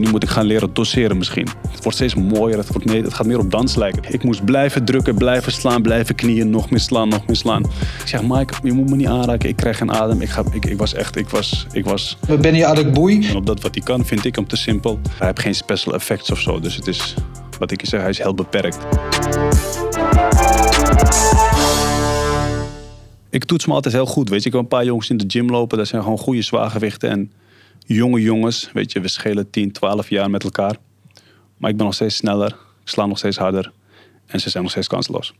nu moet ik gaan leren doseren misschien. Het wordt steeds mooier, het, wordt meer, het gaat meer op dans lijken. Ik moest blijven drukken, blijven slaan, blijven knieën, nog meer slaan, nog meer slaan. Ik zeg, Mike, je moet me niet aanraken, ik krijg geen adem. Ik, ga, ik, ik was echt, ik was... Ik was ben je Adekboei? en op dat wat hij kan, vind ik hem te simpel. Hij heeft geen special effects of zo, dus het is, wat ik je zeg, hij is heel beperkt. Ik toets me altijd heel goed, weet je. Ik heb een paar jongens in de gym lopen, dat zijn gewoon goede zwaargewichten. En jonge jongens, weet je, we schelen 10, 12 jaar met elkaar. Maar ik ben nog steeds sneller, ik sla nog steeds harder. En ze zijn nog steeds kansloos.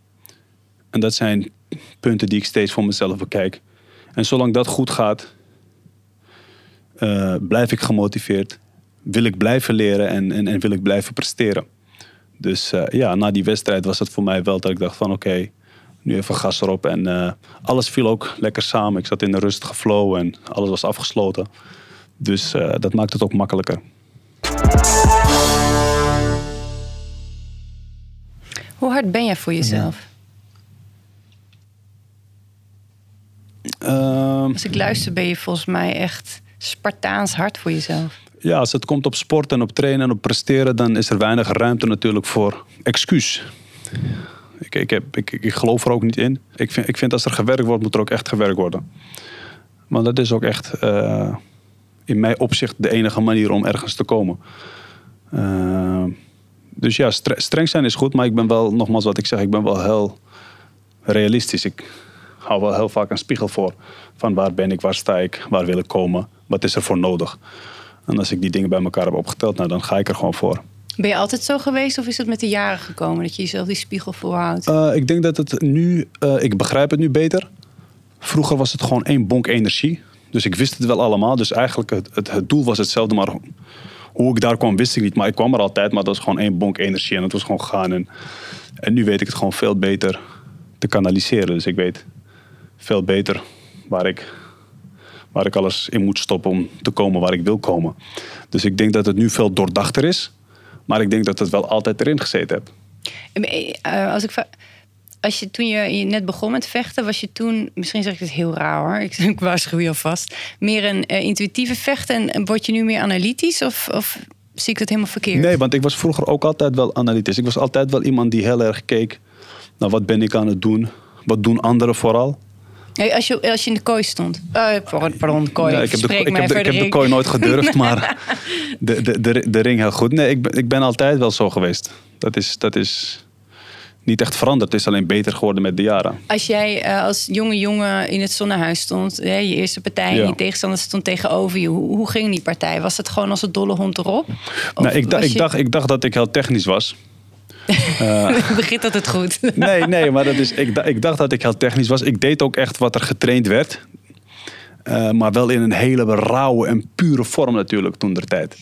En dat zijn punten die ik steeds voor mezelf bekijk. En zolang dat goed gaat, eh, blijf ik gemotiveerd. Wil ik blijven leren en, en, wil ik blijven presteren. Dus eh, ja, na die wedstrijd was het voor mij wel dat ik dacht van oké, nu even gas erop. En eh, alles viel ook lekker samen. Ik zat in een rustige flow en alles was afgesloten. Dus eh, dat maakt het ook makkelijker. Hoe hard ben jij voor jezelf? Ehm, Als ik luister ben je volgens mij echt Spartaans hard voor jezelf. ja, als het komt op sport en op trainen en op presteren, dan is er weinig ruimte natuurlijk voor excuus. Ik, ik, heb, ik, ik geloof er ook niet in. Ik vind, ik vind als er gewerkt wordt, moet er ook echt gewerkt worden. Maar dat is ook echt eh, in mijn opzicht de enige manier om ergens te komen. Eh, dus ja, stre- streng zijn is goed, maar ik ben wel, nogmaals wat ik zeg, ik ben wel heel realistisch. Ik hou wel heel vaak een spiegel voor. Van waar ben ik, waar sta ik, waar wil ik komen, wat is er voor nodig. En als ik die dingen bij elkaar heb opgeteld, nou, dan ga ik er gewoon voor. Ben je altijd zo geweest of is het met de jaren gekomen dat je jezelf die spiegel voorhoudt? Eh, ik denk dat het nu, eh, ik begrijp het nu beter. Vroeger was het gewoon één bonk energie. Dus ik wist het wel allemaal. Dus eigenlijk het, het, doel was hetzelfde, maar hoe ik daar kwam wist ik niet. Maar ik kwam er altijd, maar dat was gewoon één bonk energie. En het was gewoon gaan. En, en nu weet ik het gewoon veel beter te kanaliseren. Dus ik weet veel beter waar ik, waar ik alles in moet stoppen om te komen waar ik wil komen. Dus ik denk dat het nu veel doordachter is. Maar ik denk dat het wel altijd erin gezeten heb. Eh, als ik als je toen je, je net begon met vechten, was je toen, misschien zeg ik het heel raar hoor, ik, ik waarschuw je alvast, meer een eh, intuïtieve vechter en, en word je nu meer analytisch of, of zie ik het helemaal verkeerd? Nee, want ik was vroeger ook altijd wel analytisch. Ik was altijd wel iemand die heel erg keek naar wat ben ik aan het doen. Wat doen anderen vooral. Hey, als, je, als je in de kooi stond. Eh, pardon, pardon, kooi. Ja, ik, heb de, ik, heb de, ik heb de Frederik. kooi nooit gedurfd, maar de, de, de, de ring heel goed. Nee, ik ben, ik ben altijd wel zo geweest. Dat is, dat is niet echt veranderd. Het is alleen beter geworden met de jaren. Als jij eh, als jonge jongen in het zonnehuis stond, hè, je eerste partij en Ja. je tegenstander stond tegenover je, hoe, hoe ging die partij? Was het gewoon als een dolle hond erop? Of Nou, ik, dacht, ik, dacht, ik dacht dat ik heel technisch was. begint dat het goed? Nee, nee, maar dat is, ik, ik dacht dat ik heel technisch was. Ik deed ook echt wat er getraind werd. Eh, maar wel in een hele rauwe en pure vorm natuurlijk toen der tijd.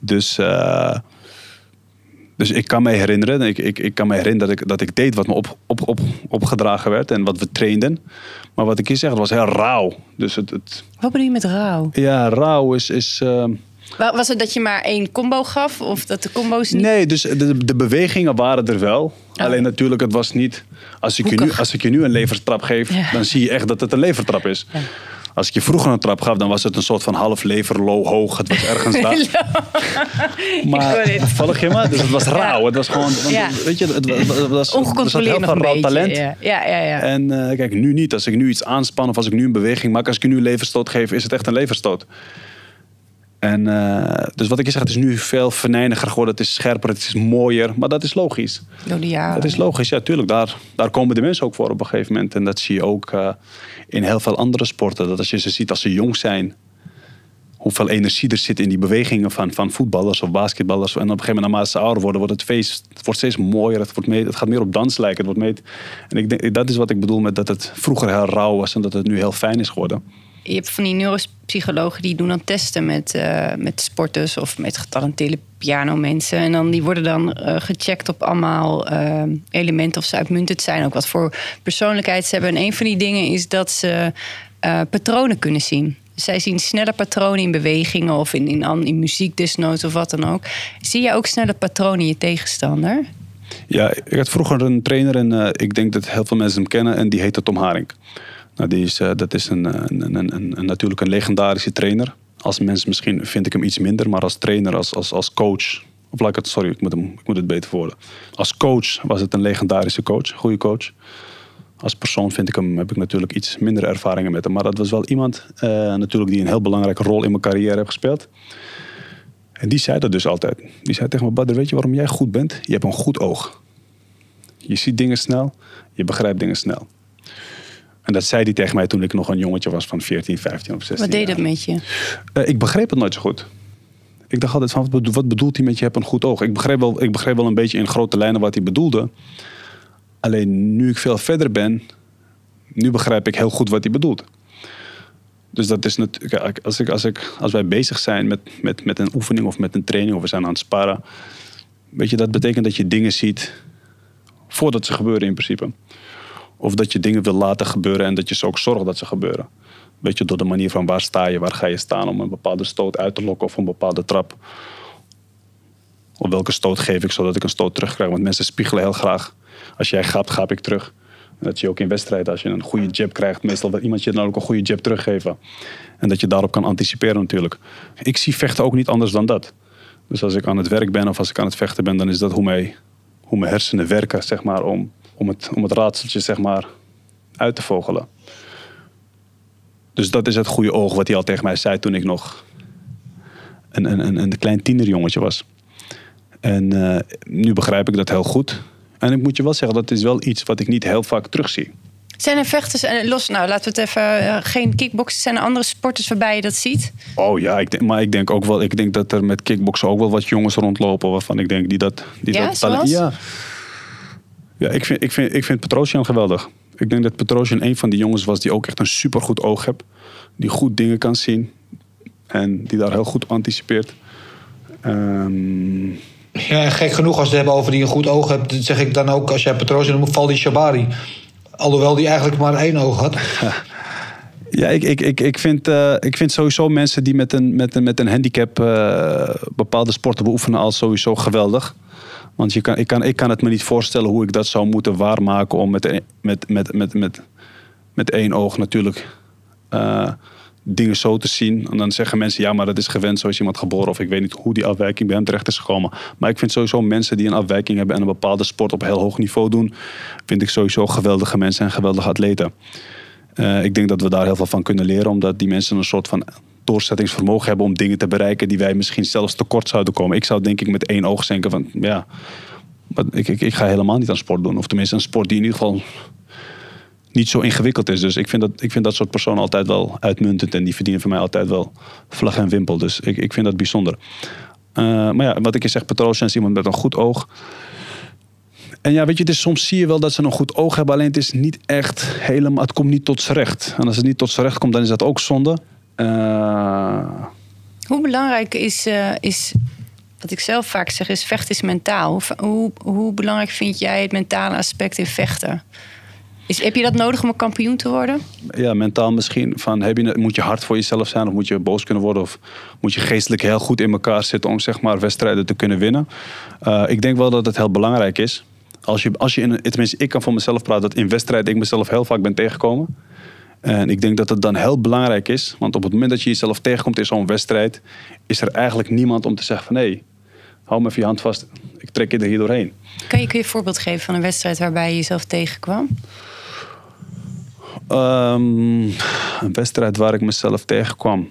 Dus, dus ik kan me herinneren, ik, ik, ik kan me herinneren dat ik, dat ik deed wat me op, op, op, opgedragen werd en wat we trainden. Maar wat ik hier zeg, het was heel rauw. Dus het, het, Wat bedoel je met rauw? ja, rauw is... is eh, Wa- Was het dat je maar één combo gaf? Of dat de combo's niet... Nee, dus de, de bewegingen waren er wel. Alleen natuurlijk, het was niet... Als ik, je nu, als ik je nu een levertrap geef, Ja. dan zie je echt dat het een levertrap is. Ja. Als ik je vroeger een trap gaf, dan was het een soort van half lever, low, hoog. Het was ergens daar. Maar volg je me? Dus het was rauw. Het was gewoon... Ja. Weet je, het, was- het was, er zat Ongecontroleerd heel veel een rauw talent. Ja, ja, ja. ja. En eh, kijk, nu niet. Als ik nu iets aanspan of als ik nu een beweging maak, als ik je nu een leverstoot geef, is het echt een leverstoot. En eh, dus wat ik je zeg, het is nu veel venijniger geworden. Het is scherper, het is mooier. Maar dat is logisch. Door de jaren. Dat is logisch, ja, tuurlijk. Daar, daar komen de mensen ook voor op een gegeven moment. En dat zie je ook eh, in heel veel andere sporten. Dat als je ze ziet als ze jong zijn, hoeveel energie er zit in die bewegingen van, van voetballers of basketballers. En op een gegeven moment, naarmate ze ouder worden, wordt het feest het wordt steeds mooier. Het, wordt het gaat meer op dans lijken. Het wordt meer, en ik denk, dat is wat ik bedoel met dat het vroeger heel rauw was en dat het nu heel fijn is geworden. Je hebt van die neuropsychologen die doen dan testen met, eh, met sporters of met getalenteerde pianomensen. En dan, die worden dan eh, gecheckt op allemaal eh, elementen of ze uitmuntend zijn. Ook wat voor persoonlijkheid ze hebben. En een van die dingen is dat ze patronen kunnen zien. Zij zien snelle patronen in bewegingen of in, in, in muziek desnoods of wat dan ook. Zie je ook snelle patronen in je tegenstander? Ja, ik had vroeger een trainer en ik denk dat heel veel mensen hem kennen en die heette Tom Haring. Nou, die is, eh, dat is een, een, een, een, een- natuurlijk een legendarische trainer. Als mens misschien vind ik hem iets minder, maar als trainer, als, als, als coach. Of laat ik het, sorry, ik moet, hem, ik moet het beter worden. Als coach was het een legendarische coach, goede coach. Als persoon vind ik hem, heb ik natuurlijk iets minder ervaringen met hem. Maar dat was wel iemand eh, natuurlijk die een heel belangrijke rol in mijn carrière heeft gespeeld. En die zei dat dus altijd. Die zei tegen me, Badr, weet je waarom jij goed bent? Je hebt een goed oog. Je ziet dingen snel, je begrijpt dingen snel. En dat zei hij tegen mij toen ik nog een jongetje was van 14, 15 of 16 Wat deed dat met je? Eh, ik begreep het nooit zo goed. Ik dacht altijd van, wat bedo- wat bedoelt hij met je hebt een goed oog? Ik begreep, wel, ik begreep wel een beetje in grote lijnen wat hij bedoelde. Alleen nu ik veel verder ben, nu begrijp ik heel goed wat hij bedoelt. Dus dat is natuurlijk, als, ik, als, ik, als wij bezig zijn met, met, met een oefening of met een training of we zijn aan het sparren, weet je, dat betekent dat je dingen ziet voordat ze gebeuren in principe. Of dat je dingen wil laten gebeuren en dat je ze ook zorgt dat ze gebeuren. Weet je, door de manier van waar sta je, waar ga je staan om een bepaalde stoot uit te lokken of een bepaalde trap. Of welke stoot geef ik zodat ik een stoot terugkrijg. Want mensen spiegelen heel graag. Als jij gaat, gaap ik terug. Dat zie je ook in wedstrijden. Als je een goede jab krijgt, meestal wil iemand je dan ook een goede jab teruggeven. En dat je daarop kan anticiperen natuurlijk. Ik zie vechten ook niet anders dan dat. Dus als ik aan het werk ben of als ik aan het vechten ben, dan is dat hoe, mij, hoe mijn hersenen werken, zeg maar, om, om, het, om het raadseltje zeg maar, uit te vogelen. Dus dat is het goede oog wat hij al tegen mij zei toen ik nog een, een, een, een klein tienerjongetje was. En eh, nu begrijp ik dat heel goed. En ik moet je wel zeggen, dat is wel iets wat ik niet heel vaak terugzie. Zijn er vechters, eh, los, nou laten we het even, eh, geen kickboksen, zijn er andere sporters waarbij je dat ziet? Oh ja, ik denk, maar ik denk ook wel, ik denk dat er met kickboksen ook wel wat jongens rondlopen waarvan ik denk die dat. Die Ja, dat talent- ja. Ja, ik vind, ik vind, ik vind Petrosian geweldig. Ik denk dat Petrosian een van die jongens was die ook echt een supergoed oog heeft. Die goed dingen kan zien. En die daar heel goed anticipeert. Ehm, Ja, en gek genoeg als we het hebben over die een goed oog hebt, zeg ik dan ook als jij Petrosian noemt, Valdi Shabari. Alhoewel die eigenlijk maar één oog had. Ja, ik, ik, ik, ik, vind, eh, ik vind sowieso mensen die met een, met een, met een handicap eh, bepaalde sporten beoefenen als sowieso geweldig. Want je kan, ik, kan, ik kan het me niet voorstellen hoe ik dat zou moeten waarmaken om met, met, met, met, met, met één oog natuurlijk eh, dingen zo te zien. En dan zeggen mensen, ja, maar dat is gewend, zo is iemand geboren. Of ik weet niet hoe die afwijking bij hem terecht is gekomen. Maar ik vind sowieso mensen die een afwijking hebben en een bepaalde sport op heel hoog niveau doen, vind ik sowieso geweldige mensen en geweldige atleten. Eh, ik denk dat we daar heel veel van kunnen leren, omdat die mensen een soort van doorzettingsvermogen hebben om dingen te bereiken die wij misschien zelfs tekort zouden komen. Ik zou denk ik met één oog denken van, ja, ik, ik, ik ga helemaal niet aan sport doen. Of tenminste een sport die in ieder geval niet zo ingewikkeld is. Dus ik vind dat, ik vind dat soort personen altijd wel uitmuntend en die verdienen voor mij altijd wel vlag en wimpel. Dus ik, ik vind dat bijzonder. Eh, maar ja, wat ik je zeg, Petrosian is iemand met een goed oog. En ja, weet je, dus soms zie je wel dat ze een goed oog hebben, alleen het is niet echt helemaal, het komt niet tot z'n recht. En als het niet tot z'n recht komt, dan is dat ook zonde. Eh, Hoe belangrijk is, eh, is, wat ik zelf vaak zeg, is vechten is mentaal. Hoe, hoe, hoe belangrijk vind jij het mentale aspect in vechten? Is, heb je dat nodig om een kampioen te worden? ja, mentaal misschien. Van, heb je, moet je hard voor jezelf zijn of moet je boos kunnen worden? Of moet je geestelijk heel goed in elkaar zitten om zeg maar, wedstrijden te kunnen winnen? Eh, ik denk wel dat het heel belangrijk is. Als je, als je in, tenminste, ik kan voor mezelf praten dat in wedstrijden ik mezelf heel vaak ben tegengekomen. En ik denk dat het dan heel belangrijk is. Want op het moment dat je jezelf tegenkomt in zo'n wedstrijd, is er eigenlijk niemand om te zeggen van hé, hey, hou me even je hand vast. Ik trek je er hier doorheen. Kan je, kun je een voorbeeld geven van een wedstrijd waarbij je jezelf tegenkwam? Ehm, een wedstrijd waar ik mezelf tegenkwam.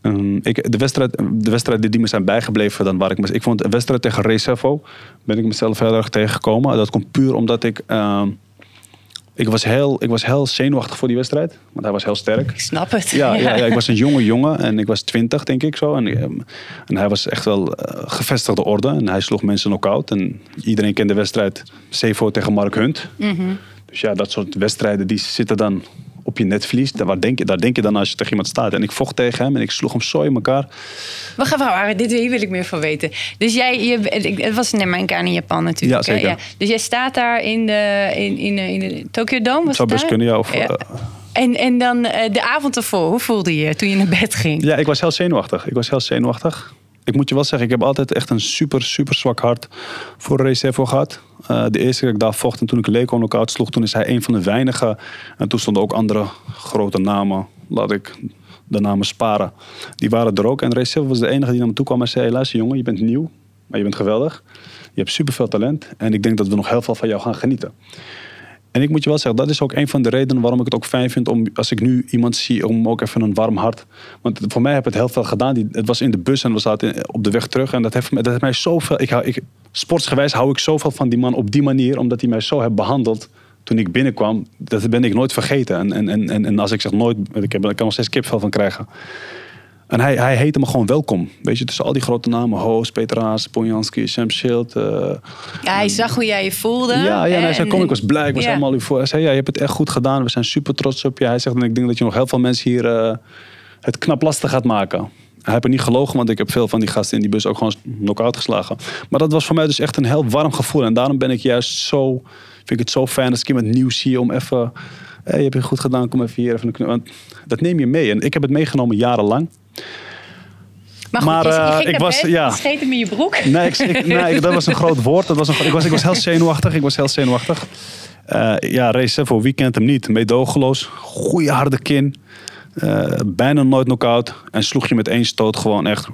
Ehm, ik, de, wedstrijd, de wedstrijden die me zijn bijgebleven dan waar ik Ik vond een wedstrijd tegen Recevo ben ik mezelf heel erg tegengekomen. Dat komt puur omdat ik. ehm, ik, was heel, ik was heel zenuwachtig voor die wedstrijd. Want hij was heel sterk. Ik snap het. Ja, ja. Ja, ik was een jonge jongen en ik was twintig, denk ik zo. En, ehm, en hij was echt wel eh, gevestigde orde. En hij sloeg mensen knock-out. En iedereen kent de wedstrijd Cevo tegen Mark Hunt. Dus ja, dat soort wedstrijden die zitten dan op je netvlies. Daar, denk je, daar denk je dan als je tegen iemand staat. En ik vocht tegen hem en ik sloeg hem zo in elkaar. Wacht even, dit hier wil ik meer van weten. Dus jij, je, het was net mijn in Japan natuurlijk. Ja, zeker. Dus jij staat daar in de, in, in, in de Tokyo Dome? Was Zou best kunnen, ja. Of, Ja. eh, En, en dan eh, de avond ervoor, hoe voelde je toen je naar bed ging? Ja, ik was heel zenuwachtig. Ik was heel zenuwachtig. Ik moet je wel zeggen, ik heb altijd echt een super, super zwak hart voor Recevo gehad. Eh, de eerste keer dat ik daar vocht en toen ik Leko knock-out sloeg, toen is hij een van de weinigen. En toen stonden ook andere grote namen. Laat ik de namen Sparen. Die waren er ook. En Silver was de enige die naar me toe kwam en zei... luister jongen, je bent nieuw, maar je bent geweldig. Je hebt superveel talent. En ik denk dat we nog heel veel van jou gaan genieten. En ik moet je wel zeggen, dat is ook een van de redenen waarom ik het ook fijn vind om, als ik nu iemand zie, om ook even een warm hart. Want voor mij heb het heel veel gedaan. Het was in de bus en we zaten op de weg terug. En dat heeft, dat heeft mij zoveel. Ik, ik, sportsgewijs hou ik zoveel van die man op die manier, omdat hij mij zo heeft behandeld toen ik binnenkwam. Dat ben ik nooit vergeten. En, en, en, en, en als ik zeg nooit, ik, heb, ik kan nog steeds kipvel van krijgen. En hij, hij heette me gewoon welkom. Weet je, tussen al die grote namen. Hoos, Peter Haas, Ponjanski, Sam Schild. eh, Ja, hij zag hoe jij je voelde. ja, ja en hij zei, kom, ik was blij, ik was ja. helemaal u voor. Hij zei, ja, je hebt het echt goed gedaan, we zijn super trots op je. Hij zegt, en ik denk dat je nog heel veel mensen hier eh, het knap lastig gaat maken. Hij heeft er niet gelogen, want ik heb veel van die gasten in die bus ook gewoon knock-out geslagen. Maar dat was voor mij dus echt een heel warm gevoel. En daarom ben ik juist zo, vind ik het zo fijn als ik iemand nieuw zie om even... Hey, je hebt het goed gedaan, kom even hier. Even want dat neem je mee. En ik heb het meegenomen jarenlang. Maar goed, Maar, je, je eh, ik was- bed, ja. je scheet hem in je broek. Nee, ik, ik- nee, dat was een groot woord. Dat was een, ik, was, ik was heel zenuwachtig. Ik was heel zenuwachtig. Eh, ja, race voor wie kent hem niet? Meedogenloos. Goeie harde kin. Eh, bijna nooit knock-out. En sloeg je met één stoot gewoon echt...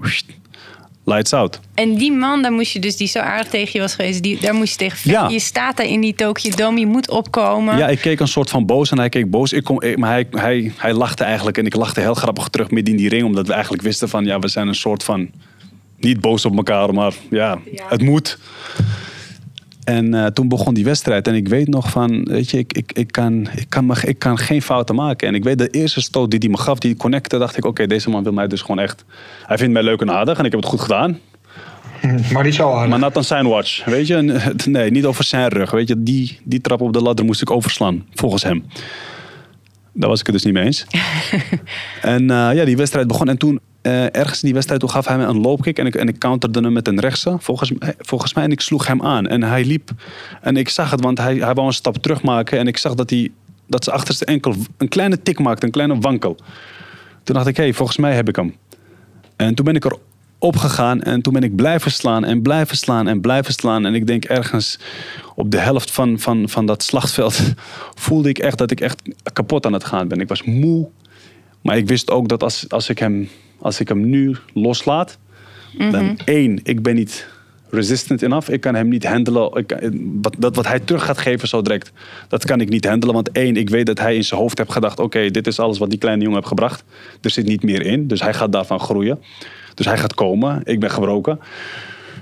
Lights out. En die man, daar moest je dus, die zo aardig tegen je was geweest, die, daar moest je tegen vechten. Ja. Je staat daar in die Tokyo Dome, je moet opkomen. Ja, ik keek een soort van boos en hij keek boos. Ik kom, maar hij, hij, hij lachte eigenlijk. En ik lachte heel grappig terug midden in die ring. Omdat we eigenlijk wisten van... Ja, we zijn een soort van... Niet boos op elkaar, maar ja, Ja. het moet. En eh, toen begon die wedstrijd. En ik weet nog van, weet je, ik, ik, ik, kan, ik, kan, me, ik kan geen fouten maken. En ik weet de eerste stoot die hij me gaf, die connecte, dacht ik, oké, deze man wil mij dus gewoon echt... Hij vindt mij leuk en aardig en ik heb het goed gedaan. Maar niet zo aardig. Maar not on zijn watch, weet je. Nee, niet over zijn rug. Weet je, die, die trap op de ladder moest ik overslaan, volgens hem. Daar was ik het dus niet mee eens. en eh, ja, die wedstrijd begon. En toen, eh, ergens in die wedstrijd, toen gaf hij me een loopkick. En ik, en ik counterde hem met een rechtse, volgens, volgens mij. En ik sloeg hem aan. En hij liep. En ik zag het, want hij, hij wou een stap terug maken. En ik zag dat, hij, dat zijn achterste enkel een kleine tik maakte, een kleine wankel. Toen dacht ik, hé, hey, volgens mij heb ik hem. En toen ben ik er opgegaan en toen ben ik blijven slaan en blijven slaan en blijven slaan. En ik denk ergens op de helft van, van, van dat slagveld voelde ik echt dat ik echt kapot aan het gaan ben. Ik was moe, maar ik wist ook dat als, als, ik, hem, als ik hem nu loslaat, dan één, ik ben niet resistant enough. Ik kan hem niet handelen. Ik, wat, dat wat hij terug gaat geven zo direct, dat kan ik niet handelen. Want één, ik weet dat hij in zijn hoofd heeft gedacht... oké, dit is alles wat die kleine jongen heeft gebracht. Er zit niet meer in, dus hij gaat daarvan groeien. Dus hij gaat komen. Ik ben gebroken.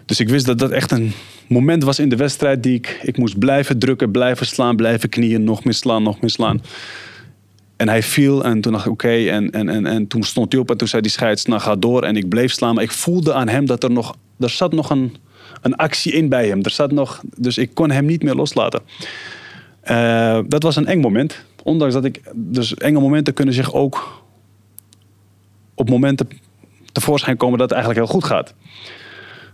Dus ik wist dat dat echt een moment was in de wedstrijd... die ik, ik moest blijven drukken, blijven slaan, blijven knieën... nog meer slaan, nog meer slaan. En hij viel en toen dacht ik oké. en, en, en, en toen stond hij op en toen zei die scheids, nou ga door. En ik bleef slaan, maar ik voelde aan hem dat er nog... Er zat nog een, een actie in bij hem. Er zat nog, dus ik kon hem niet meer loslaten. Eh, dat was een eng moment. Ondanks dat ik... Dus enge momenten kunnen zich ook op momenten tevoorschijn komen dat het eigenlijk heel goed gaat.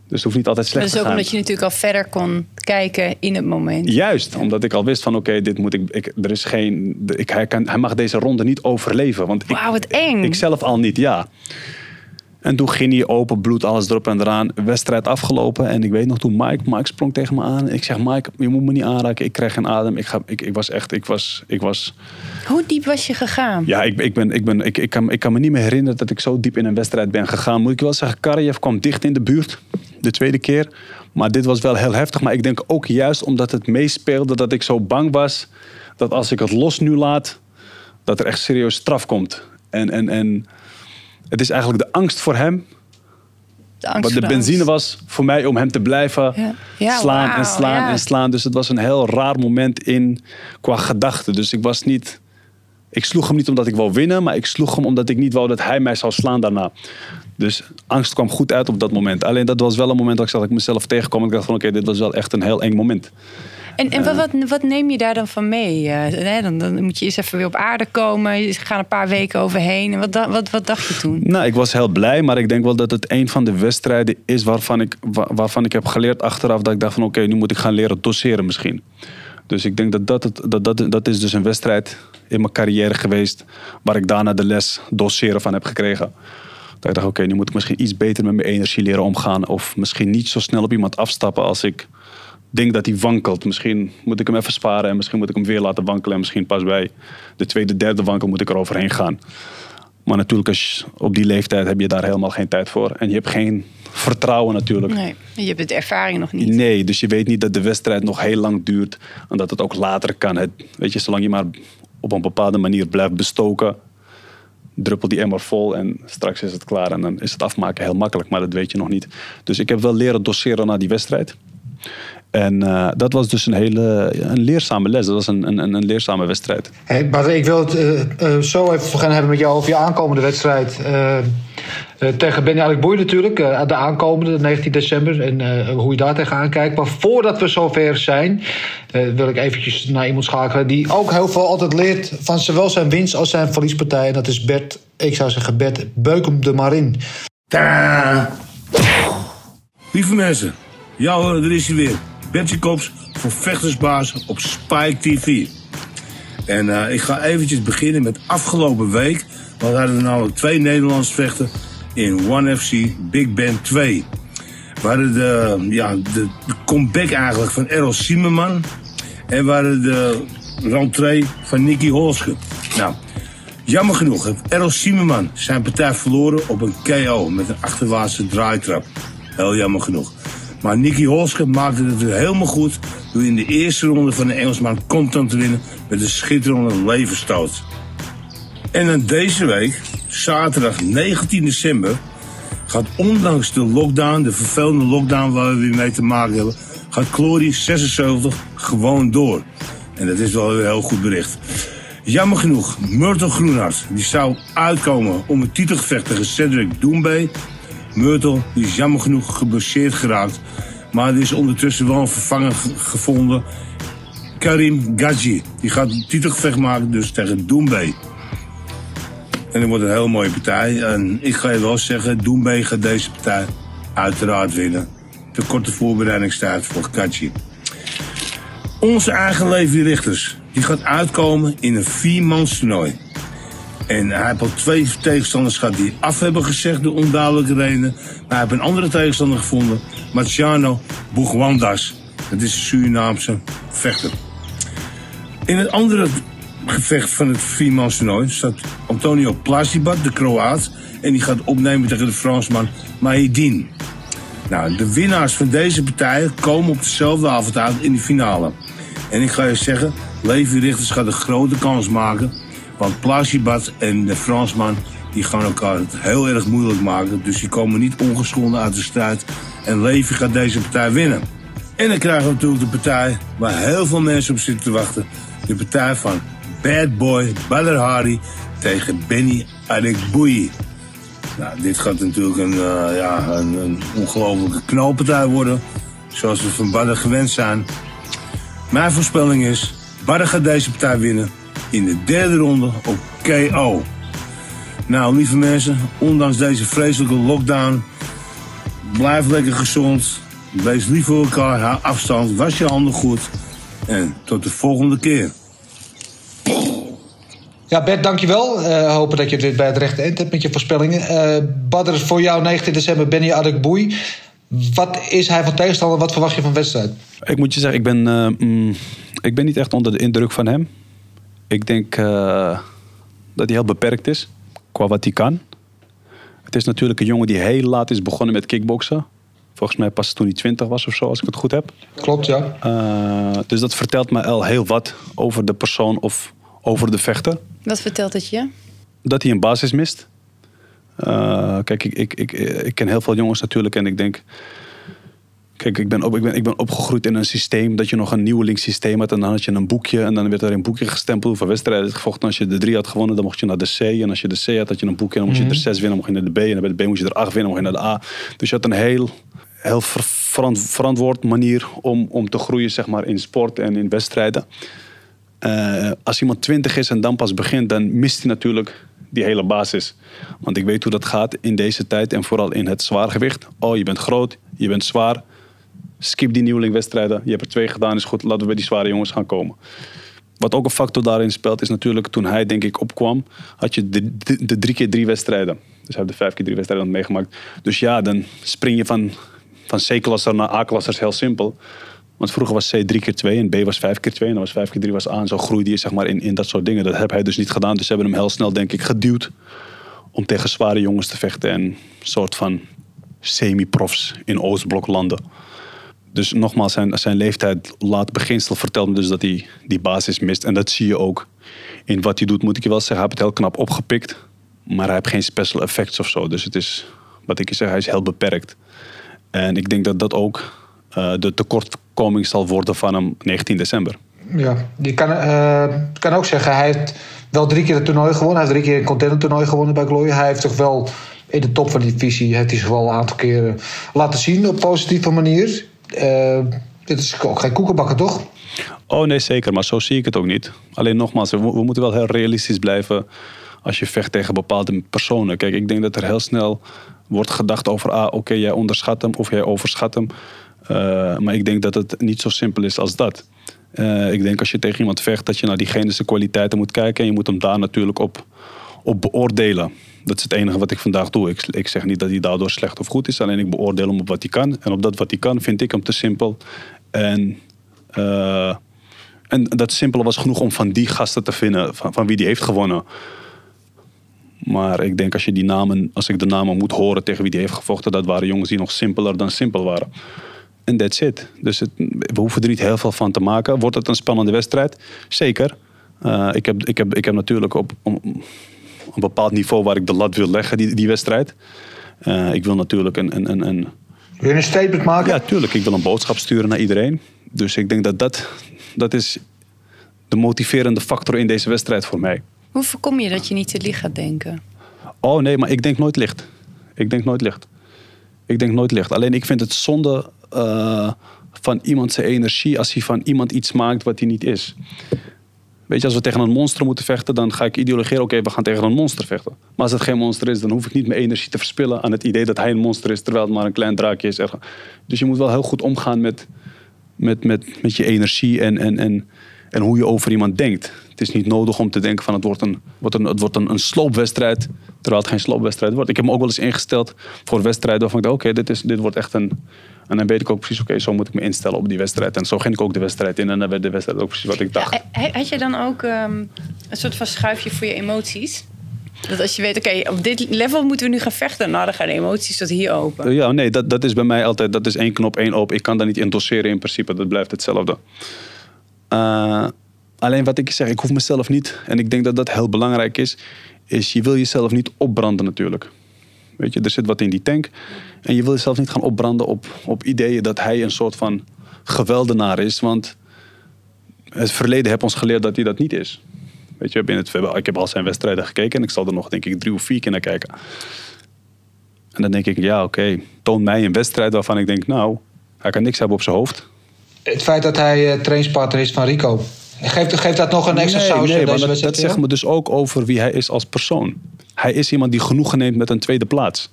Dus het hoeft niet altijd slecht dat is te ook gaan. omdat je natuurlijk al verder kon kijken in het moment. Juist, omdat ik al wist van oké, dit moet ik, ik. Er is geen. Ik, hij, kan, hij mag deze ronde niet overleven. Want ik, Wauw, wat eng. ik zelf al niet, ja. En toen ging hij open, bloed, alles erop en eraan. Wedstrijd afgelopen. En ik weet nog toen Mike, Mike sprong tegen me aan. Ik zeg, Mike, je moet me niet aanraken. Ik krijg geen adem. Ik, ga, ik, ik was echt, ik was, ik was... Hoe diep was je gegaan? Ja, ik, ik, ben, ik, ben, ik, ik, kan, ik kan me niet meer herinneren dat ik zo diep in een wedstrijd ben gegaan. Moet ik wel zeggen, Karjev kwam dicht in de buurt. De tweede keer. Maar dit was wel heel heftig. Maar ik denk ook juist omdat het meespeelde dat ik zo bang was... dat als ik het los nu laat, dat er echt serieus straf komt. En, en, en het is eigenlijk de angst voor hem... De angst Wat de angst. benzine was voor mij om hem te blijven Ja. Ja, slaan en slaan ja. en slaan. Dus het was een heel raar moment in qua gedachten. Dus ik was niet. Ik sloeg hem niet omdat ik wou winnen, maar ik sloeg hem omdat ik niet wou dat hij mij zou slaan daarna. Dus angst kwam goed uit op dat moment. Alleen dat was wel een moment dat ik, zag dat ik mezelf tegenkwam. En ik dacht van oké, dit was wel echt een heel eng moment. En, en wat, wat, wat neem je daar dan van mee? Eh, dan, dan moet je eerst even weer op aarde komen. Je gaat een paar weken overheen. En wat, wat, wat dacht je toen? Nou, ik was heel blij, maar ik denk wel dat het een van de wedstrijden is waarvan ik, wa- waarvan ik heb geleerd achteraf dat ik dacht van oké, nu moet ik gaan leren doseren misschien. Dus ik denk dat dat, het, dat, dat dat is dus een wedstrijd in mijn carrière geweest waar ik daarna de les doseren van heb gekregen. Dat ik dacht oké, nu moet ik misschien iets beter met mijn energie leren omgaan of misschien niet zo snel op iemand afstappen als ik denk dat hij wankelt. Misschien moet ik hem even sparen en misschien moet ik hem weer laten wankelen en misschien pas bij de tweede, derde wankel moet ik er overheen gaan. Maar natuurlijk, als op die leeftijd heb je daar helemaal geen tijd voor. En je hebt geen vertrouwen natuurlijk. Nee, je hebt de ervaring nog niet. Nee, dus je weet niet dat de wedstrijd nog heel lang duurt. En dat het ook later kan. Het, weet je, zolang je maar op een bepaalde manier blijft bestoken, druppelt die emmer vol en straks is het klaar. En dan is het afmaken heel makkelijk, maar dat weet je nog niet. Dus ik heb wel leren doseren naar die wedstrijd. En uh, dat was dus een hele een leerzame les. Dat was een, een, een leerzame wedstrijd. Hey, maar ik wil het uh, uh, zo even gaan hebben met jou over je aankomende wedstrijd. tegen Benny Alekboei natuurlijk. de aankomende, 19 december. En hoe je daar tegenaan kijkt. Maar voordat we zover zijn, wil ik eventjes naar iemand schakelen. Die ook heel veel altijd leert van zowel zijn winst als zijn verliespartij. En dat is Bert, ik zou zeggen Bert Beukem de Marin. Ta Lieve mensen, ja hoor, er is hij weer. Bertje Kops voor Vechtersbaas op Spike TV. En uh, ik ga eventjes beginnen met afgelopen week. We hadden namelijk twee Nederlandse vechten in One FC Big Band 2. We hadden de, ja, de, comeback eigenlijk van Errol Siemerman. En we de rentree van Nicky Holske. Nou, jammer genoeg heeft Errol Siemerman zijn partij verloren op een KO met een achterwaartse draaitrap. Heel jammer genoeg. Maar Nicky Holske maakte het weer helemaal goed door in de eerste ronde van de Engelsman Compton te winnen met een schitterende leverstoot. En dan deze week, zaterdag 19 december, gaat ondanks de lockdown, de vervelende lockdown waar we weer mee te maken hebben, gaat Glory 76 gewoon door. En dat is wel een heel goed bericht. Jammer genoeg, Myrtle Groenhart die zou uitkomen om een titelgevecht tegen Cedric Doumbé. Myrtle is jammer genoeg geblesseerd geraakt. Maar er is ondertussen wel een vervanger gevonden. Karim Gadji. Die gaat een titelgevecht maken dus tegen Doumbé. En dat wordt een heel mooie partij. En ik ga je wel zeggen, Doumbé gaat deze partij uiteraard winnen. De korte voorbereidingstijd voor Gadji. Onze eigen Levi Richters. Die gaat uitkomen in een viermans toernooi. En hij heeft al twee tegenstanders gehad die af hebben gezegd door onduidelijke redenen. Maar hij heeft een andere tegenstander gevonden. Marciano Boegwandas. Dat is een Surinaamse vechter. In het andere gevecht van het viermans toernooi staat Antonio Plasibat, de Kroaat. En die gaat opnemen tegen de Fransman Mahedin. Nou, de winnaars van deze partijen komen op dezelfde avond uit in de finale. En ik ga je zeggen, Levi Richters gaat een grote kans maken want Plasibat en de Fransman die gaan elkaar het heel erg moeilijk maken. Dus die komen niet ongeschonden uit de strijd. En Levi gaat deze partij winnen. En dan krijgen we natuurlijk de partij waar heel veel mensen op zitten te wachten. De partij van Bad Boy Badr Hari tegen Benny Adekbouyi. Nou, dit gaat natuurlijk een, uh, ja, een, een ongelofelijke knalpartij worden. Zoals we van Badr gewend zijn. Mijn voorspelling is, Badr gaat deze partij winnen in de derde ronde op KO. Nou, lieve mensen, ondanks deze vreselijke lockdown, blijf lekker gezond. Wees lief voor elkaar, hou afstand, was je handen goed. En tot de volgende keer. Ja, Bert, dankjewel. Uh, hopen dat je dit bij het rechte eind hebt met je voorspellingen. Uh, Badr, voor jou 19 december Benny Adekboei. Wat is hij van tegenstander? Wat verwacht je van wedstrijd? Ik moet je zeggen, ik ben, uh, mm, ik ben niet echt onder de indruk van hem. Ik denk uh, dat hij heel beperkt is qua wat hij kan. Het is natuurlijk een jongen die heel laat is begonnen met kickboksen. Volgens mij pas toen hij 20 was of zo, als ik het goed heb. Klopt, ja. Uh, dus dat vertelt me al heel wat over de persoon of over de vechter. Wat vertelt het je? Dat hij een basis mist. Uh, kijk, ik, ik, ik, ik ken heel veel jongens natuurlijk en ik denk Kijk, ik ben, op, ik, ben, ik ben opgegroeid in een systeem dat je nog een nieuwelingssysteem had. En dan had je een boekje en dan werd er een boekje gestempeld hoeveel wedstrijden het gevochten. Als je de drie had gewonnen, dan mocht je naar de C. En als je de C had, had je een boekje en dan moest je er zes winnen, dan mocht je naar de B. En bij de B moest je er acht winnen, dan mocht je naar de A. Dus je had een heel, heel verant, verantwoord manier om, om te groeien zeg maar, in sport en in wedstrijden. Uh, als iemand twintig is en dan pas begint, dan mist hij natuurlijk die hele basis. Want ik weet hoe dat gaat in deze tijd en vooral in het zwaargewicht. Oh, je bent groot, je bent zwaar skip die nieuwelingwedstrijden. Je hebt er twee gedaan, is goed. Laten we bij die zware jongens gaan komen. Wat ook een factor daarin speelt, is natuurlijk toen hij denk ik opkwam, had je de, de, drie keer drie wedstrijden. Dus hij heeft de vijf keer drie wedstrijden meegemaakt. Dus ja, dan spring je van, van C-klasser naar A-klasser, heel simpel. Want vroeger was C drie keer twee en B was vijf keer twee en dan was vijf keer drie was A. Zo groeide je zeg maar in, in dat soort dingen. Dat heb hij dus niet gedaan. Dus ze hebben hem heel snel denk ik geduwd om tegen zware jongens te vechten en een soort van semi-profs in Oostblok landen. Dus nogmaals, zijn, zijn leeftijd laat beginsel vertelt me dus dat hij die basis mist. En dat zie je ook in wat hij doet, moet ik je wel zeggen. Hij heeft het heel knap opgepikt. Maar hij heeft geen special effects of zo. Dus het is, wat ik je zeg, hij is heel beperkt. En ik denk dat dat ook uh, de tekortkoming zal worden van hem 19 december. Ja, je kan, uh, kan ook zeggen, hij heeft wel drie keer het toernooi gewonnen. Hij heeft drie keer een container toernooi gewonnen bij Glory. Hij heeft toch wel in de top van die divisie heeft hij zich wel een aantal keren laten zien op positieve manier. Uh, dit is ook geen koekenbakken, toch? Oh nee, zeker. Maar zo zie ik het ook niet. Alleen nogmaals, we, moeten wel heel realistisch blijven als je vecht tegen bepaalde personen. Kijk, ik denk dat er heel snel wordt gedacht over... ah, oké, jij onderschat hem of jij overschat hem. Uh, maar ik denk dat het niet zo simpel is als dat. Uh, ik denk als je tegen iemand vecht, dat je naar diegene zijn kwaliteiten moet kijken. En je moet hem daar natuurlijk op, op beoordelen. Dat is het enige wat ik vandaag doe. Ik, ik zeg niet dat hij daardoor slecht of goed is. Alleen ik beoordeel hem op wat hij kan. En op dat wat hij kan vind ik hem te simpel. En, uh, en dat simpele was genoeg om van die gasten te vinden. Van, van wie die heeft gewonnen. Maar ik denk als je die namen, als ik de namen moet horen tegen wie die heeft gevochten, dat waren jongens die nog simpeler dan simpel waren. En that's it. Dus het, we hoeven er niet heel veel van te maken. Wordt het een spannende wedstrijd? Zeker. Uh, ik, heb, ik, heb, ik heb natuurlijk op, op, een bepaald niveau waar ik de lat wil leggen, die, die wedstrijd. Uh, ik wil natuurlijk een, een, een, een... Wil je een statement maken? Ja, tuurlijk. Ik wil een boodschap sturen naar iedereen. Dus ik denk dat dat, dat is de motiverende factor in deze wedstrijd voor mij. Hoe voorkom je dat je niet te licht gaat denken? Oh nee, maar ik denk nooit licht. Ik denk nooit licht. Ik denk nooit licht. Alleen ik vind het zonde uh, van iemand zijn energie als hij van iemand iets maakt wat hij niet is. Als we tegen een monster moeten vechten, dan ga ik ideologeren: oké, we gaan tegen een monster vechten. Maar als het geen monster is, dan hoef ik niet mijn energie te verspillen aan het idee dat hij een monster is, terwijl het maar een klein draakje is. Dus je moet wel heel goed omgaan met, met, met, met je energie en, en, en, en hoe je over iemand denkt. Het is niet nodig om te denken van het wordt een, wordt een, het wordt een, een sloopwedstrijd, terwijl het geen sloopwedstrijd wordt. Ik heb me ook wel eens ingesteld voor wedstrijden waarvan ik dacht, oké, dit dit, dit wordt echt een... En dan weet ik ook precies, oké, zo moet ik me instellen op die wedstrijd. En zo ging ik ook de wedstrijd in en dan werd de wedstrijd ook precies wat ik dacht. Ja, had je dan ook um, een soort van schuifje voor je emoties? Dat als je weet, oké, op dit level moeten we nu gaan vechten. Nou, dan gaan de emoties tot hier open. Ja, nee, dat, dat is bij mij altijd, dat is één knop, één open. Ik kan daar niet in doseren in principe, dat blijft hetzelfde. Uh, Alleen wat ik zeg, ik hoef mezelf niet, en ik denk dat dat heel belangrijk is, is je wil jezelf niet opbranden natuurlijk. Weet je, er zit wat in die tank. En je wil jezelf niet gaan opbranden op, op ideeën dat hij een soort van geweldenaar is. Want het verleden heeft ons geleerd dat hij dat niet is. Weet je, het, ik heb al zijn wedstrijden gekeken en ik zal er nog denk ik drie of vier keer naar kijken. En dan denk ik, ja oké, toon mij een wedstrijd waarvan ik denk, nou, hij kan niks hebben op zijn hoofd. Het feit dat hij uh, trainspartner is van Rico, Geeft, geeft dat nog een extra nee, saus? Nee, dat, dat zegt me dus ook over wie hij is als persoon. Hij is iemand die genoegen neemt met een tweede plaats.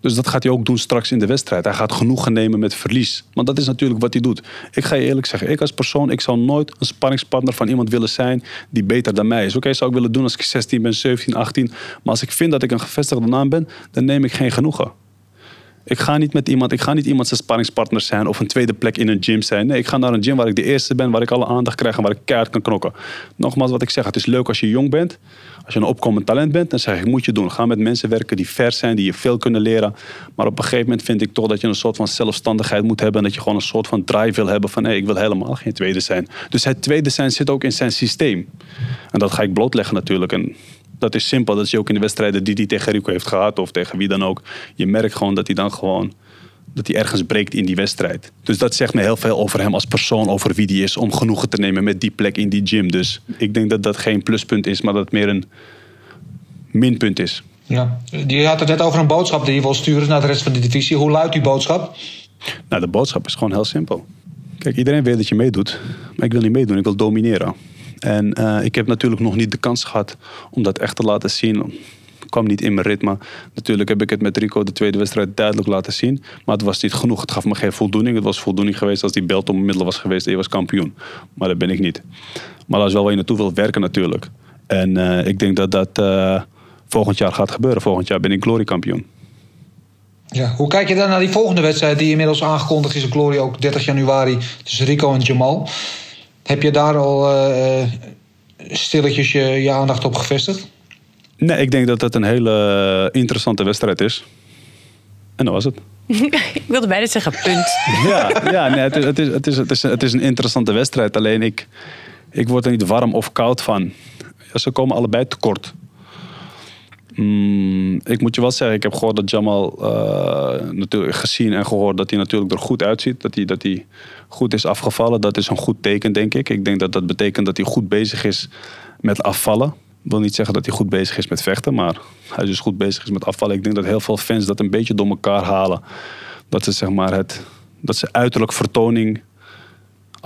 Dus dat gaat hij ook doen straks in de wedstrijd. Hij gaat genoegen nemen met verlies. Want dat is natuurlijk wat hij doet. Ik ga je eerlijk zeggen, ik als persoon, ik zou nooit een spanningspartner van iemand willen zijn die beter dan mij is. Oké, zou ik willen doen als ik 16 ben, 17, 18. Maar als ik vind dat ik een gevestigde naam ben, dan neem ik geen genoegen. Ik ga niet met iemand, ik ga niet iemand zijn spanningspartner zijn of een tweede plek in een gym zijn. Nee, ik ga naar een gym waar ik de eerste ben, waar ik alle aandacht krijg en waar ik keihard kan knokken. Nogmaals, wat ik zeg, het is leuk als je jong bent. Als je een opkomend talent bent, dan zeg ik, moet je doen. Ga met mensen werken die vers zijn, die je veel kunnen leren. Maar op een gegeven moment vind ik toch dat je een soort van zelfstandigheid moet hebben. En dat je gewoon een soort van drive wil hebben van, hé, ik wil helemaal geen tweede zijn. Dus het tweede zijn zit ook in zijn systeem. En dat ga ik blootleggen natuurlijk. Dat is simpel. Dat je ook in de wedstrijden die hij tegen Rico heeft gehad of tegen wie dan ook. Je merkt gewoon dat hij dan gewoon dat hij ergens breekt in die wedstrijd. Dus dat zegt me heel veel over hem als persoon, over wie die is, om genoegen te nemen met die plek in die gym. Dus ik denk dat dat geen pluspunt is, maar dat het meer een minpunt is. Ja, je had het net over een boodschap die je wil sturen naar de rest van de divisie. Hoe luidt die boodschap? Nou, de boodschap is gewoon heel simpel. Kijk, iedereen weet dat je meedoet, maar ik wil niet meedoen, ik wil domineren. En uh, ik heb natuurlijk nog niet de kans gehad om dat echt te laten zien. Ik kwam niet in mijn ritme. Natuurlijk heb ik het met Rico de tweede wedstrijd duidelijk laten zien. Maar het was niet genoeg. Het gaf me geen voldoening. Het was voldoening geweest als die belt om middel was geweest en was kampioen. Maar dat ben ik niet. Maar dat is wel waar je naartoe wilt werken natuurlijk. En uh, ik denk dat dat uh, volgend jaar gaat gebeuren. Volgend jaar ben ik Glory kampioen. Ja, hoe kijk je dan naar die volgende wedstrijd die inmiddels aangekondigd is op Glory, ook 30 januari, tussen Rico en Jamal? Heb je daar al uh, stilletjes je, je, aandacht op gevestigd? Nee, ik denk dat het een hele interessante wedstrijd is. En dat was het. ik wilde bijna zeggen punt. Ja, ja nee, het, is, het, is, het, is, het, is, het is een interessante wedstrijd. Alleen ik, ik word er niet warm of koud van. Ja, ze komen allebei tekort. Mm, ik moet je wel zeggen, ik heb gehoord dat Jamal uh, natuurlijk gezien en gehoord dat hij natuurlijk er goed uitziet. Dat hij, dat hij goed is afgevallen. Dat is een goed teken, denk ik. Ik denk dat dat betekent dat hij goed bezig is met afvallen. Ik wil niet zeggen dat hij goed bezig is met vechten, maar hij is dus goed bezig is met afvallen. Ik denk dat heel veel fans dat een beetje door elkaar halen. Dat ze zeg maar het, dat ze uiterlijk vertoning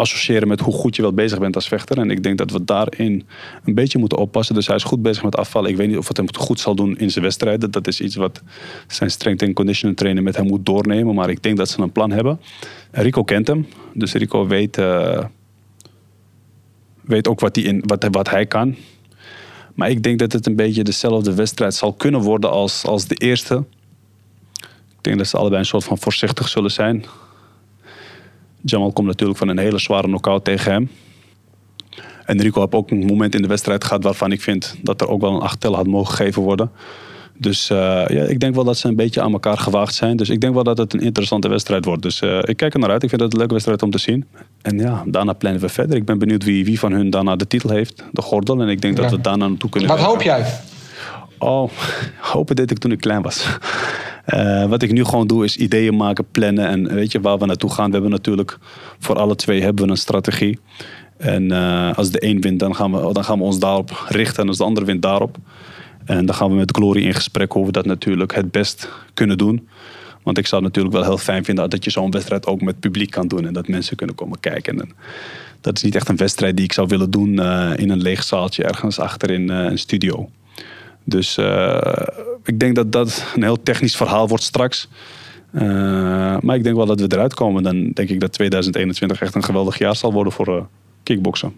associëren met hoe goed je wel bezig bent als vechter. En ik denk dat we daarin een beetje moeten oppassen. Dus hij is goed bezig met afvallen. Ik weet niet of het hem goed zal doen in zijn wedstrijden. Dat is iets wat zijn strength and conditioning trainer met hem moet doornemen. Maar ik denk dat ze een plan hebben. Rico kent hem. Dus Rico weet, uh, weet ook wat hij, in, wat, wat hij kan. Maar ik denk dat het een beetje dezelfde wedstrijd zal kunnen worden als, als de eerste. Ik denk dat ze allebei een soort van voorzichtig zullen zijn. Jamal komt natuurlijk van een hele zware knockout tegen hem. En Rico heeft ook een moment in de wedstrijd gehad waarvan ik vind dat er ook wel een achttel had mogen gegeven worden. Dus uh, ja, ik denk wel dat ze een beetje aan elkaar gewaagd zijn. Dus ik denk wel dat het een interessante wedstrijd wordt. Dus uh, ik kijk er naar uit. Ik vind het een leuke wedstrijd om te zien. En ja, daarna plannen we verder. Ik ben benieuwd wie, wie van hun daarna de titel heeft, de gordel. En ik denk ja. dat we daarna naartoe kunnen. Wat hoop jij? Oh, hopen deed ik toen ik klein was. Uh, wat ik nu gewoon doe is ideeën maken, plannen en weet je waar we naartoe gaan. We hebben natuurlijk voor alle twee hebben we een strategie. En uh, als de een wint, dan gaan, we, dan gaan we ons daarop richten. En als de andere wint, daarop. En dan gaan we met Glory in gesprek hoe we dat natuurlijk het best kunnen doen. Want ik zou natuurlijk wel heel fijn vinden dat je zo'n wedstrijd ook met publiek kan doen. En dat mensen kunnen komen kijken. En dat is niet echt een wedstrijd die ik zou willen doen uh, in een leeg zaaltje ergens achter in een studio. Dus uh, ik denk dat dat een heel technisch verhaal wordt straks. maar ik denk wel dat we eruit komen. Dan denk ik dat 2021 echt een geweldig jaar zal worden voor kickboksen.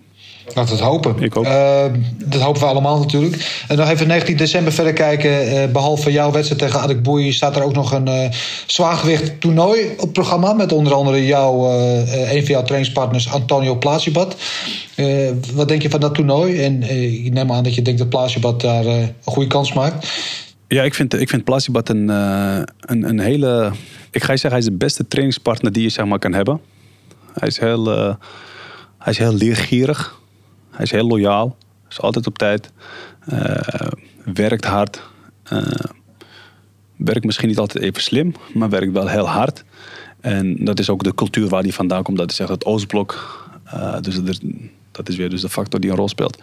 Laten we het hopen. Ik hoop. Uh, dat hopen we allemaal natuurlijk. En nog even 19 december verder kijken. Uh, behalve jouw wedstrijd tegen Adik Boei staat er ook nog een uh, zwaargewicht toernooi op het programma. Met onder andere jouw, een van jouw trainingspartners Antonio Plasibat. wat denk je van dat toernooi? En ik neem aan dat je denkt dat Plasibat daar een goede kans maakt. Ja, ik vind, ik vind Plasibat een, een, een hele... Ik ga je zeggen, hij is de beste trainingspartner die je zeg maar, kan hebben. Hij is heel, hij is heel leergierig. Hij is heel loyaal. Is altijd op tijd. Uh, werkt hard. Uh, werkt misschien niet altijd even slim, maar werkt wel heel hard. En dat is ook de cultuur waar hij vandaan komt. Dat is echt het Oostblok. Uh, dus er, dat is weer dus de factor die een rol speelt.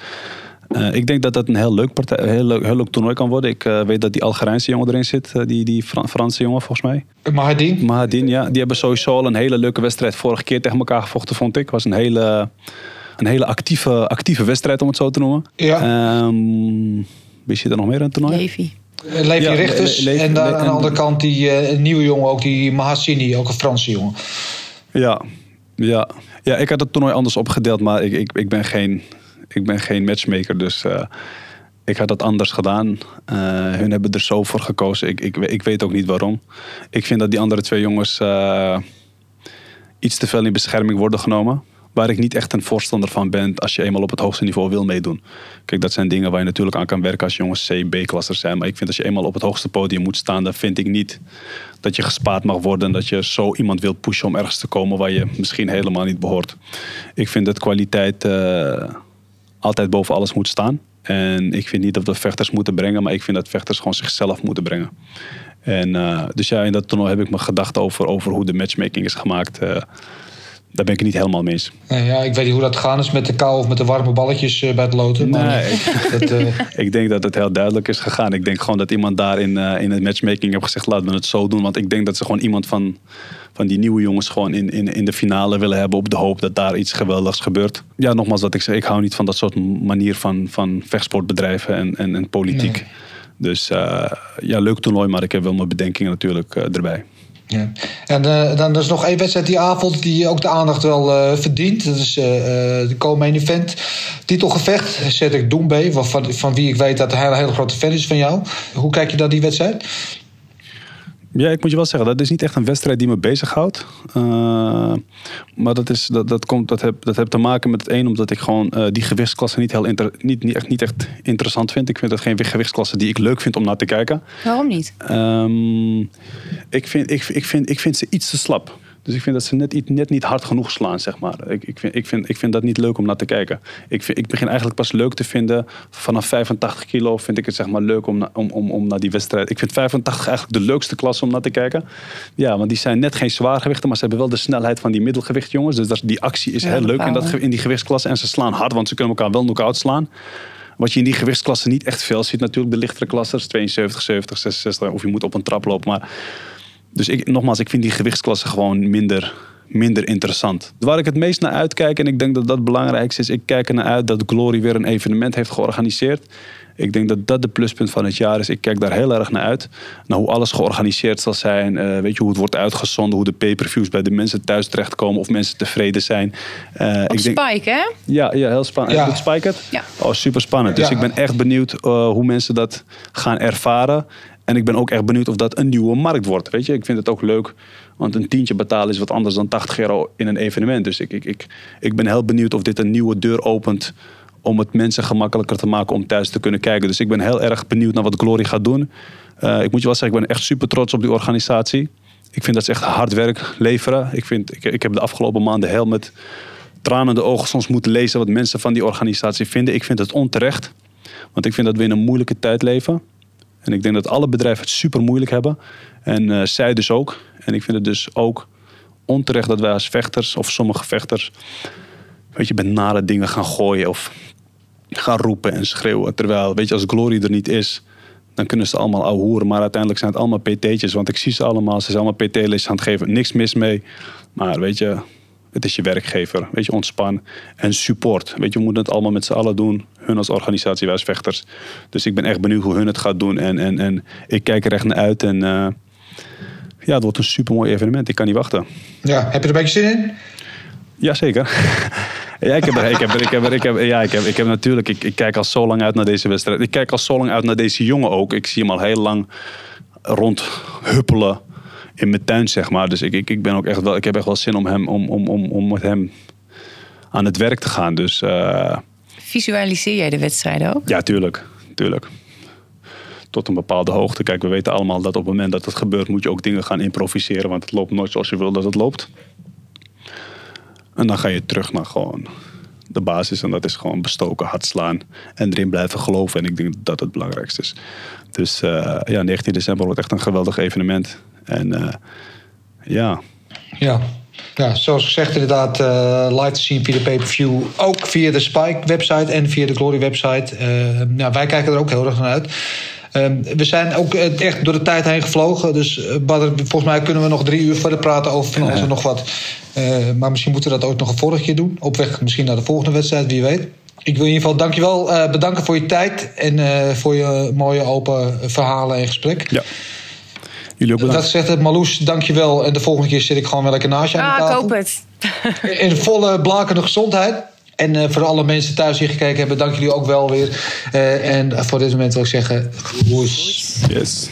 ik denk dat dat een heel leuk, partij, heel leuk, heel leuk toernooi kan worden. Ik weet dat die Algerijnse jongen erin zit. die die Fran Franse jongen volgens mij. Mahadin. Mahadin, ja. Die hebben sowieso al een hele leuke wedstrijd vorige keer tegen elkaar gevochten, vond ik. was een hele een hele actieve, actieve wedstrijd, om het zo te noemen. Ja. Um, wist je er nog meer aan het toernooi? Levi. Levi ja, Richters. Le Le en daar aan de andere kant die uh, nieuwe jongen, ook die Mahassini, ook een Franse jongen. Ja, ja. ja ik had het toernooi anders opgedeeld, maar ik, ik, ik, ben, geen, ik ben geen matchmaker. Dus uh, ik had dat anders gedaan. Uh, hun hebben er zo voor gekozen. Ik, ik, ik weet ook niet waarom. Ik vind dat die andere twee jongens iets te veel in bescherming worden genomen waar ik niet echt een voorstander van ben als je eenmaal op het hoogste niveau wil meedoen. Kijk, dat zijn dingen waar je natuurlijk aan kan werken als jongens C, B-klassers zijn. Maar ik vind als je eenmaal op het hoogste podium moet staan, dan vind ik niet dat je gespaard mag worden. Dat je zo iemand wilt pushen om ergens te komen waar je misschien helemaal niet behoort. Ik vind dat kwaliteit uh, altijd boven alles moet staan. En ik vind niet dat we vechters moeten brengen, maar ik vind dat vechters gewoon zichzelf moeten brengen. En uh, dus ja, in dat toernooi heb ik mijn gedachten over, over hoe de matchmaking is gemaakt. Uh, daar ben ik het niet helemaal mee eens. Ja, ik weet niet hoe dat gegaan is met de kou of met de warme balletjes bij het loten. Maar nee, dat, uh... ik denk dat het heel duidelijk is gegaan. Ik denk gewoon dat iemand daar in, uh, in het matchmaking heeft gezegd: laten we het zo doen. Want ik denk dat ze gewoon iemand van, van die nieuwe jongens gewoon in, in, in de finale willen hebben. op de hoop dat daar iets geweldigs gebeurt. Ja, nogmaals, wat ik zeg, ik hou niet van dat soort manier van, van vechtsportbedrijven en, en, en politiek. Nee. Dus uh, ja, leuk toernooi, maar ik heb wel mijn bedenkingen natuurlijk erbij. Ja. En uh, dan is nog één wedstrijd die avond die ook de aandacht wel uh, verdient. Dat is uh, de co-main event. Titelgevecht. Cedric Doembe, van, van wie ik weet dat hij een hele grote fan is van jou. Hoe kijk je naar die wedstrijd? Ja, ik moet je wel zeggen, dat is niet echt een wedstrijd die me bezighoudt. Uh, maar dat, is, dat, dat, komt, dat, heb, dat heeft te maken met het een, omdat ik gewoon uh, die gewichtsklasse niet, heel inter, niet, niet, echt, niet echt interessant vind. Ik vind dat geen gewichtsklasse die ik leuk vind om naar te kijken. Waarom niet? Um, ik, vind, ik, ik, vind, ik vind ze iets te slap. Dus ik vind dat ze net, net niet hard genoeg slaan, zeg maar. Ik, ik, vind, ik, vind, ik vind dat niet leuk om naar te kijken. Ik, vind, ik begin eigenlijk pas leuk te vinden. Vanaf 85 kilo vind ik het zeg maar leuk om, om, om, om naar die wedstrijd. Ik vind 85 eigenlijk de leukste klasse om naar te kijken. Ja, want die zijn net geen zwaargewichten, maar ze hebben wel de snelheid van die middelgewicht jongens. Dus dat, die actie is heel leuk in, dat, in die gewichtsklasse. En ze slaan hard, want ze kunnen elkaar wel knock-out slaan. Wat je in die gewichtsklasse niet echt veel ziet natuurlijk. De lichtere klassen, 72, 70, 66. Of je moet op een trap lopen. Maar dus ik, nogmaals, ik vind die gewichtsklasse gewoon minder, minder interessant. Waar ik het meest naar uitkijk, en ik denk dat dat het belangrijkste is, ik kijk er naar uit dat Glory weer een evenement heeft georganiseerd. Ik denk dat dat de pluspunt van het jaar is. Ik kijk daar heel erg naar uit. Naar hoe alles georganiseerd zal zijn. Uh, weet je, hoe het wordt uitgezonden. Hoe de pay-per-views bij de mensen thuis terechtkomen. Of mensen tevreden zijn. Uh, ik denk, Spike, hè? Ja, ja heel spannend. Ja. Doet Spike het? Ja. Oh, super spannend. Dus ik ben echt benieuwd uh, hoe mensen dat gaan ervaren. En ik ben ook echt benieuwd of dat een nieuwe markt wordt. Weet je, ik vind het ook leuk. Want een tientje betalen is wat anders dan 80 euro in een evenement. Dus ik, ik, ik, ik ben heel benieuwd of dit een nieuwe deur opent. Om het mensen gemakkelijker te maken om thuis te kunnen kijken. Dus ik ben heel erg benieuwd naar wat Glory gaat doen. Uh, ik moet je wel zeggen, ik ben echt super trots op die organisatie. Ik vind dat ze echt hard werk leveren. Ik, vind, ik, ik heb de afgelopen maanden heel met tranen de ogen soms moeten lezen wat mensen van die organisatie vinden. Ik vind het onterecht. Want ik vind dat we in een moeilijke tijd leven. En ik denk dat alle bedrijven het super moeilijk hebben. En uh, zij dus ook. En ik vind het dus ook onterecht dat wij als vechters, of sommige vechters, weet je, met nare dingen gaan gooien of gaan roepen en schreeuwen. Terwijl, weet je, als Glory er niet is, dan kunnen ze allemaal ouwehoeren. Maar uiteindelijk zijn het allemaal PT'tjes. Want ik zie ze allemaal, ze zijn allemaal PT-les aan het geven. Niks mis mee. Maar weet je, het is je werkgever. Weet je, ontspan. En support. Weet je, we moeten het allemaal met z'n allen doen. Hun als organisatie, wij als vechters. Dus ik ben echt benieuwd hoe hun het gaat doen. En, en, en ik kijk er echt naar uit. En uh, ja, het wordt een supermooi evenement. Ik kan niet wachten. Ja, heb je er een beetje zin in? Jazeker. ja, ik heb, er, ik heb, er, ik heb, er, ik heb, ja, ik heb, ik heb natuurlijk... Ik, ik kijk al zo lang uit naar deze wedstrijd. Ik kijk al zo lang uit naar deze jongen ook. Ik zie hem al heel lang rondhuppelen in mijn tuin, zeg maar. Dus ik, ik, ik ben ook echt wel, ik heb echt wel zin om, hem, om, om, om, om met hem aan het werk te gaan. Dus, uh... Visualiseer jij de wedstrijden ook? Ja, tuurlijk. tuurlijk. Tot een bepaalde hoogte. Kijk, we weten allemaal dat op het moment dat het gebeurt, moet je ook dingen gaan improviseren. Want het loopt nooit zoals je wil dat het loopt. En dan ga je terug naar gewoon de basis. En dat is gewoon bestoken, hard slaan. En erin blijven geloven. En ik denk dat dat het belangrijkste is. Dus uh, ja, 19 december wordt echt een geweldig evenement. En uh, ja. Ja. Ja, zoals gezegd inderdaad, uh, live te zien via de pay-per-view. Ook via de Spike-website en via de Glory-website. Uh, ja, wij kijken er ook heel erg naar uit. Uh, we zijn ook echt door de tijd heen gevlogen. Dus Badr, volgens mij kunnen we nog drie uur verder praten over van alles en nog wat. maar misschien moeten we dat ook nog een vorige keer doen. Op weg misschien naar de volgende wedstrijd, wie weet. Ik wil in ieder geval dankjewel bedanken voor je tijd en voor je mooie open verhalen en gesprek. Ja. Jullie ook bedankt. Dat zegt het Marloes, dankjewel. En de volgende keer zit ik gewoon wel lekker naast je aan de tafel. Ah, ik hoop het. In volle blakende gezondheid. En uh, voor alle mensen thuis die gekeken hebben, dank jullie ook wel weer. Uh, en voor dit moment wil ik zeggen, groes. Yes.